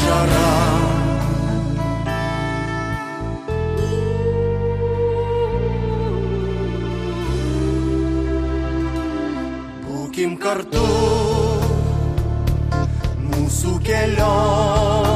жара. Būkim kartu mūsų kelionė.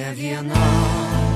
ne viena.